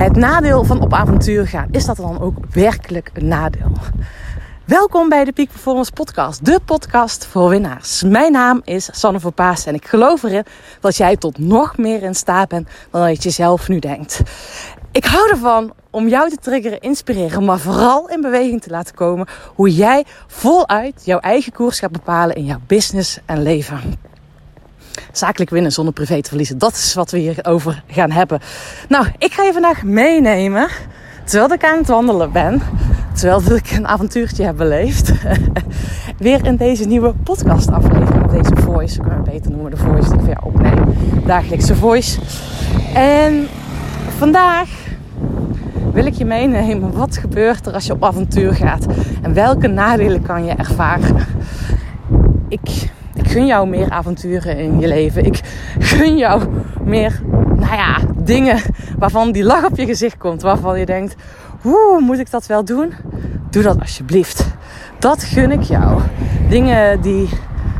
het nadeel van op avontuur gaan, is dat dan ook werkelijk een nadeel? Welkom bij de Peak Performance Podcast, de podcast voor winnaars. Mijn naam is Sanne Verpaas en ik geloof erin dat jij tot nog meer in staat bent dan dat je zelf nu denkt. Ik hou ervan om jou te triggeren, inspireren, maar vooral in beweging te laten komen hoe jij voluit jouw eigen koers gaat bepalen in jouw business en leven. Zakelijk winnen zonder privé te verliezen. Dat is wat we hier over gaan hebben. Nou, ik ga je vandaag meenemen terwijl ik aan het wandelen ben. Terwijl ik een avontuurtje heb beleefd. Weer in deze nieuwe podcast aflevering. Deze voice, ik kan het beter noemen. De voice die ik jou opneem. Dagelijkse voice. En vandaag wil ik je meenemen. Wat gebeurt er als je op avontuur gaat? En welke nadelen kan je ervaren? Ik gun jou meer avonturen in je leven. Ik gun jou meer, nou ja, dingen waarvan die lach op je gezicht komt. Waarvan je denkt, hoe moet ik dat wel doen? Doe dat alsjeblieft. Dat gun ik jou. Dingen die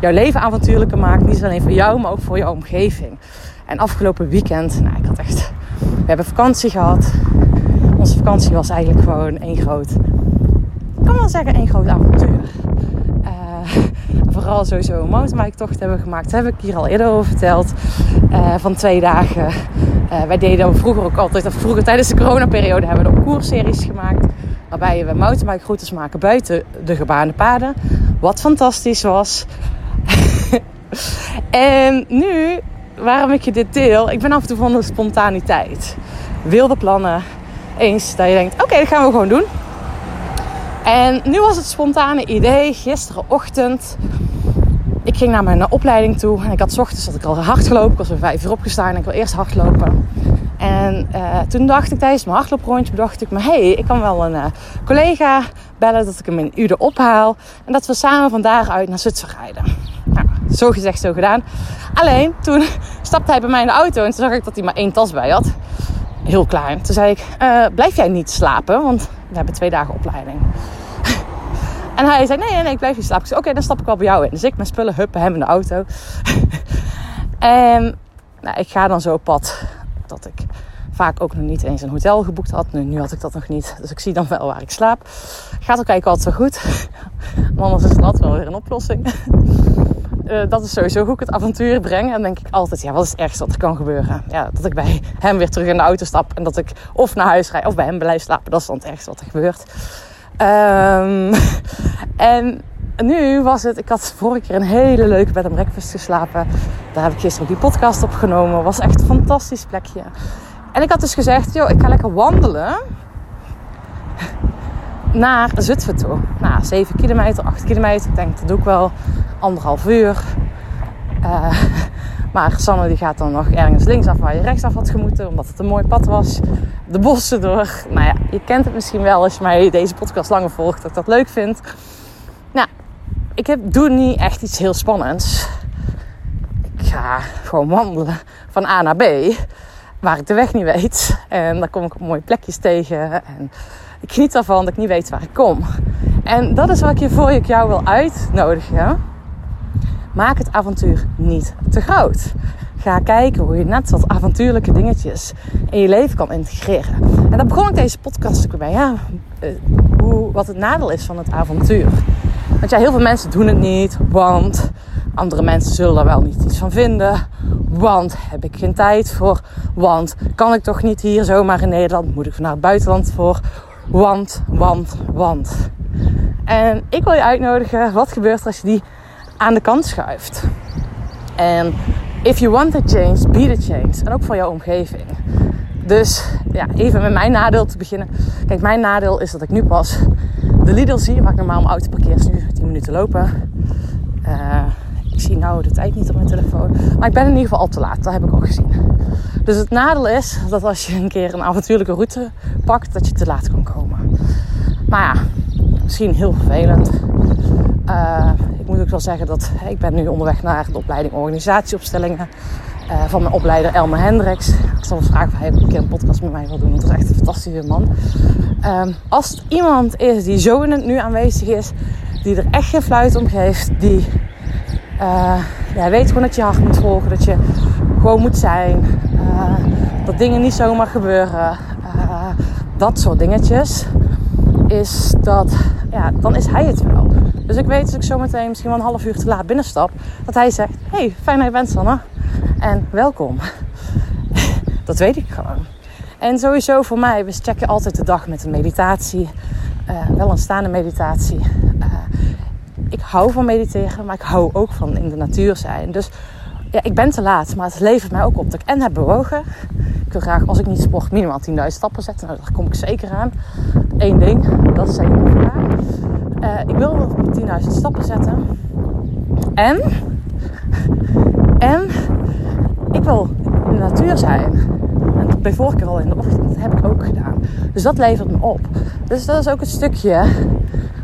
jouw leven avontuurlijker maken. Niet alleen voor jou, maar ook voor jouw omgeving. En afgelopen weekend, nou, ik had echt... We hebben vakantie gehad. Onze vakantie was eigenlijk gewoon één groot... Ik kan wel zeggen één groot avontuur vooral sowieso een mountainbike tocht hebben gemaakt. Dat heb ik hier al eerder over verteld. Uh, van twee dagen. Uh, wij deden vroeger ook altijd, of vroeger tijdens de coronaperiode hebben we ook koersseries gemaakt. Waarbij we mountainbike routes maken buiten de gebaande paden. Wat fantastisch was. en nu, waarom ik je dit deel, ik ben af en toe van de spontaniteit. Wilde plannen. Eens dat je denkt, oké, dat gaan we gewoon doen. En nu was het spontane idee, gisterenochtend ik ging naar mijn opleiding toe. En ik had ochtends dat ik al hard gelopen. Ik was om vijf uur opgestaan en ik wil eerst hardlopen. En uh, toen dacht ik tijdens mijn hardlooprondje, bedacht ik me... hey, ik kan wel een uh, collega bellen dat ik hem in Ude ophaal. En dat we samen van daaruit naar Zutphen rijden. Nou, zo gezegd, zo gedaan. Alleen, toen stapte hij bij mij in de auto en toen zag ik dat hij maar één tas bij had. Heel klein. Toen zei ik, blijf jij niet slapen? Want we hebben twee dagen opleiding. En hij zei, nee, nee, nee ik blijf hier slapen. Ik zei, oké, dan stap ik wel bij jou in. Dus ik mijn spullen huppen, hem in de auto. en nou, ik ga dan zo op pad dat ik vaak ook nog niet eens een hotel geboekt had. Nu, had ik dat nog niet. Dus ik zie dan wel waar ik slaap. Gaat ook kijken altijd zo goed. Anders is altijd wel weer een oplossing. Uh, dat is sowieso hoe ik het avontuur breng. En dan denk ik altijd, ja, wat is het ergste wat er kan gebeuren? Ja, dat ik bij hem weer terug in de auto stap. En dat ik of naar huis rijd of bij hem blijf slapen. Dat is dan het ergste wat er gebeurt. Um, en nu was het, ik had vorige keer een hele leuke bed en breakfast geslapen. Daar heb ik gisteren die podcast opgenomen. Was echt een fantastisch plekje. En ik had dus gezegd, joh, ik ga lekker wandelen naar Zutphen toe. Nou, 7 kilometer, 8 kilometer. Ik denk, dat doe ik wel anderhalf uur. Uh, maar Sanne die gaat dan nog ergens linksaf waar je rechtsaf had gemoeten. Omdat het een mooi pad was. De bossen door. Nou ja, je kent het misschien wel als je mij deze podcast langer volgt. Dat ik dat leuk vind. Nou, ik heb, doe niet echt iets heel spannends. Ik ga gewoon wandelen van A naar B. Waar ik de weg niet weet. En dan kom ik op mooie plekjes tegen. En ik geniet ervan dat ik niet weet waar ik kom. En dat is wat ik je voor ik jou wil uitnodigen Maak het avontuur niet te groot. Ga kijken hoe je net wat avontuurlijke dingetjes in je leven kan integreren. En daar begon ik deze podcast ook bij. Ja, eh, hoe, wat het nadeel is van het avontuur. Want ja, heel veel mensen doen het niet, want andere mensen zullen er wel niet iets van vinden. Want heb ik geen tijd voor? Want kan ik toch niet hier zomaar in Nederland? Moet ik naar het buitenland voor? Want, want, want. En ik wil je uitnodigen, wat gebeurt er als je die aan de kant schuift. En if you want a change, be the change. En ook voor jouw omgeving. Dus ja, even met mijn nadeel te beginnen. Kijk, mijn nadeel is dat ik nu pas de Lidl zie, waar ik normaal mijn auto parkeer, is nu 10 minuten lopen. Uh, ik zie nou de tijd niet op mijn telefoon. Maar ik ben in ieder geval al te laat, dat heb ik ook gezien. Dus het nadeel is dat als je een keer een avontuurlijke route pakt, dat je te laat kan komen. Maar ja, misschien heel vervelend. Uh, ik moet ook wel zeggen dat ik ben nu onderweg naar de opleiding organisatieopstellingen uh, van mijn opleider Elmer Hendricks. Ik zal vragen of hij een keer een podcast met mij wil doen, dat is echt een fantastische man. Uh, als het iemand is die zo in het nu aanwezig is, die er echt geen fluit om geeft, die uh, ja, weet gewoon dat je hart moet volgen, dat je gewoon moet zijn, dat dingen niet zomaar gebeuren. dat soort dingetjes, is dat, ja, dan is hij het wel. Dus ik weet als ik zometeen misschien wel een half uur te laat binnenstap, dat hij zegt: Hey, fijn dat je bent, Sanne. En welkom. dat weet ik gewoon. En sowieso voor mij, we checken altijd de dag met een meditatie. Uh, wel een staande meditatie. Uh, ik hou van mediteren, maar ik hou ook van in de natuur zijn. Dus ja, ik ben te laat, maar het levert mij ook op dat ik en heb bewogen. Ik wil graag, als ik niet sport, minimaal 10.000 stappen zetten. Nou, daar kom ik zeker aan. Eén ding, dat is zeker waar. Uh, ik wil 10.000 stappen zetten. En, en ik wil in de natuur zijn. En bij voorkeur al in de ochtend. Dat heb ik ook gedaan. Dus dat levert me op. Dus dat is ook het stukje.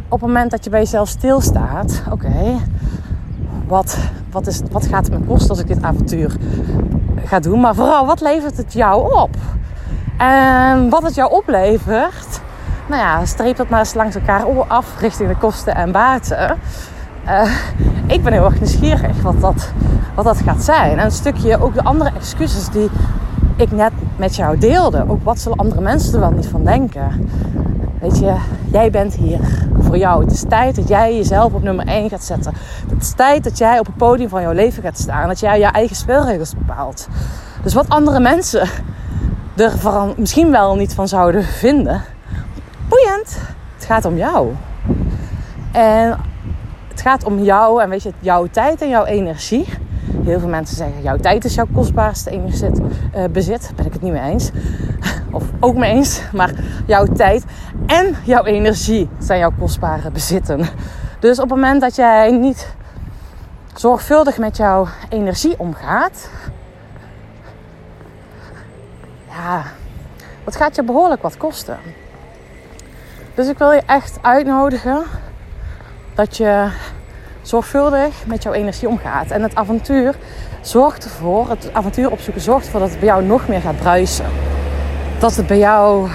Op het moment dat je bij jezelf stilstaat. Oké, wat, wat, is, wat gaat het me kosten als ik dit avontuur ga doen? Maar vooral, wat levert het jou op? En wat het jou oplevert, nou ja, streep dat maar eens langs elkaar af richting de kosten en baten. Uh, ik ben heel erg nieuwsgierig wat dat, wat dat gaat zijn. En een stukje ook de andere excuses die ik net met jou deelde. Ook wat zullen andere mensen er wel niet van denken? Weet je, jij bent hier voor jou. Het is tijd dat jij jezelf op nummer 1 gaat zetten. Het is tijd dat jij op het podium van jouw leven gaat staan. Dat jij je eigen spelregels bepaalt. Dus wat andere mensen er misschien wel niet van zouden vinden. Boeiend. Het gaat om jou. En het gaat om jou en weet je, jouw tijd en jouw energie. Heel veel mensen zeggen, jouw tijd is jouw kostbaarste uh, bezit. Ben ik het niet mee eens. Of ook mee eens. Maar jouw tijd en jouw energie zijn jouw kostbare bezitten. Dus op het moment dat jij niet zorgvuldig met jouw energie omgaat, ja, dat gaat je behoorlijk wat kosten. Dus ik wil je echt uitnodigen dat je zorgvuldig met jouw energie omgaat. En het avontuur zorgt ervoor, het avontuur opzoeken zorgt ervoor dat het bij jou nog meer gaat bruisen. Dat het bij jou.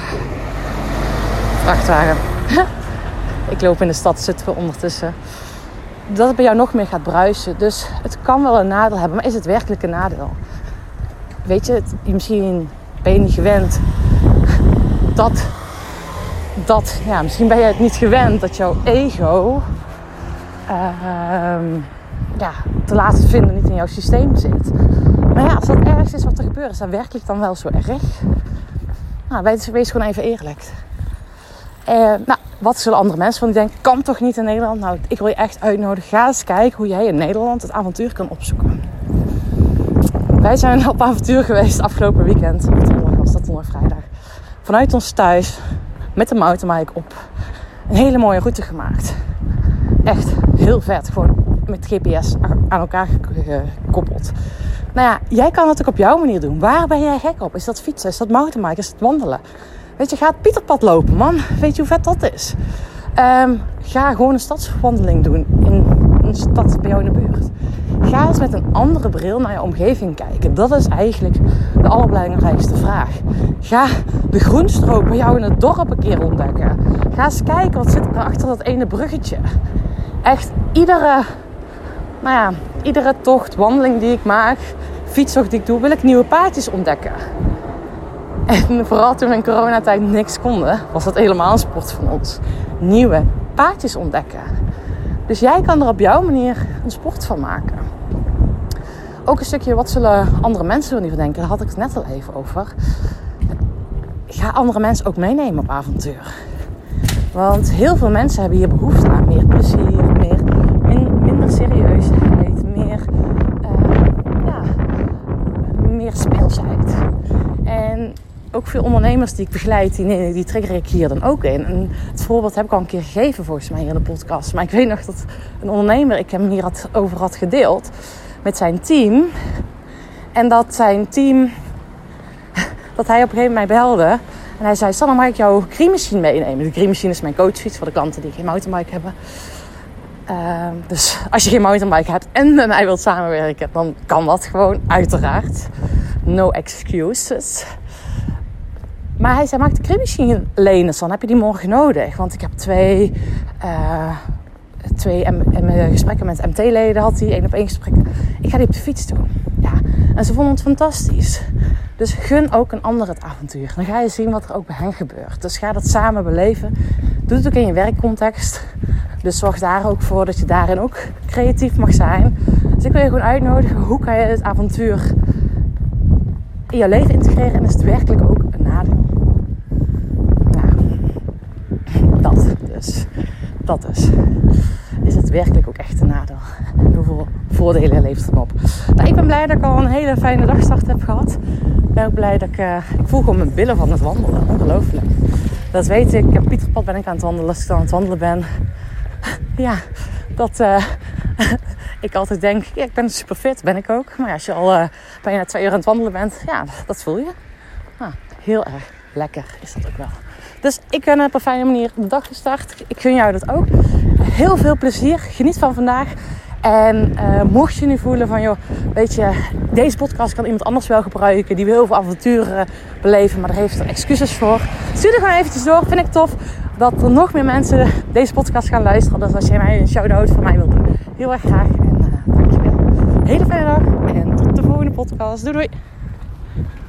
Vrachtwagen. Ik loop in de stad, zitten we ondertussen. Dat het bij jou nog meer gaat bruisen. Dus het kan wel een nadeel hebben, maar is het werkelijk een nadeel? Weet je, misschien ben je niet gewend dat. Dat, ja, misschien ben je het niet gewend dat jouw ego uh, ja, te laten vinden niet in jouw systeem zit. Maar ja, als dat ergens is wat er gebeurt, is dat werkelijk dan wel zo erg? Nou, wees, wees gewoon even eerlijk. Uh, nou, wat zullen andere mensen van die denken? Kan toch niet in Nederland? Nou, ik wil je echt uitnodigen. Ga eens kijken hoe jij in Nederland het avontuur kan opzoeken. Wij zijn op avontuur geweest afgelopen weekend. Of was dat donderdag vrijdag. Vanuit ons thuis met de mountainbike op. Een hele mooie route gemaakt. Echt heel vet. Gewoon met GPS aan elkaar gekoppeld. Nou ja, jij kan het ook op jouw manier doen. Waar ben jij gek op? Is dat fietsen? Is dat mountainbiken? Is dat wandelen? Weet je, ga het Pieterpad lopen, man. Weet je hoe vet dat is? Um, ga gewoon een stadswandeling doen in een stad bij jou in de buurt. Ga eens met een andere bril naar je omgeving kijken. Dat is eigenlijk de allerbelangrijkste vraag. Ga de groenstrook bij jou in het dorp een keer ontdekken. Ga eens kijken wat zit er achter dat ene bruggetje. Echt iedere, nou ja, iedere tocht, wandeling die ik maak, fietstocht die ik doe, wil ik nieuwe paadjes ontdekken. En vooral toen in coronatijd niks konden, was dat helemaal een sport van ons. Nieuwe paadjes ontdekken. Dus jij kan er op jouw manier een sport van maken. Ook een stukje, wat zullen andere mensen er niet van denken? Daar had ik het net al even over. Ga andere mensen ook meenemen op avontuur. Want heel veel mensen hebben hier behoefte aan meer plezier, meer, minder serieusheid, meer, uh, ja, meer speelsheid. En ook veel ondernemers die ik begeleid, die, die trigger ik hier dan ook in. Het voorbeeld heb ik al een keer gegeven volgens mij hier in de podcast. Maar ik weet nog dat een ondernemer, ik hem hier had, over had gedeeld met zijn team. En dat zijn team, dat hij op een gegeven moment mij belde. En hij zei, Sanne, mag ik jouw creammachine meenemen? De creammachine is mijn coachfiets voor de klanten die geen mountainbike hebben. Uh, dus als je geen mountainbike hebt en met mij wilt samenwerken, dan kan dat gewoon, uiteraard. No excuses. Maar hij zei, maak de creammachine lenen, dan heb je die morgen nodig. Want ik heb twee, uh, twee gesprekken met MT-leden had hij, één op één gesprek. Ik ga die op de fiets doen. Ja, en ze vonden het fantastisch. Dus gun ook een ander het avontuur. Dan ga je zien wat er ook bij hen gebeurt. Dus ga dat samen beleven. Doe het ook in je werkcontext. Dus zorg daar ook voor dat je daarin ook creatief mag zijn. Dus ik wil je gewoon uitnodigen. Hoe kan je het avontuur in jouw leven integreren? En is het werkelijk ook een nadeel? Nou, dat dus. Dat dus. Is het werkelijk ook echt een nadeel? Hoeveel voordelen levert het op? Nou, ik ben blij dat ik al een hele fijne dagstart heb gehad. Ik ben ook blij dat ik... Uh, ik voel gewoon mijn billen van het wandelen. Ongelooflijk. Dat weet ik. Op Pieterpad ben ik aan het wandelen. Als ik dan aan het wandelen ben... Ja, dat... Uh, ik altijd denk, ik ben super fit, ben ik ook. Maar als je al uh, bijna twee uur aan het wandelen bent, ja, dat voel je. Nou, heel erg lekker is dat ook wel. Dus ik ben op een fijne manier de dag gestart. Ik gun jou dat ook. Heel veel plezier. Geniet van vandaag. En uh, mocht je nu voelen van, joh, weet je, deze podcast kan iemand anders wel gebruiken. Die wil heel veel avonturen beleven, maar daar heeft er excuses voor. Stuur er gewoon eventjes door. Vind ik tof dat er nog meer mensen deze podcast gaan luisteren. Dus als jij mij een shout-out van mij wilt doen, heel erg graag. En uh, dankjewel. Hele fijne dag en tot de volgende podcast. Doei doei.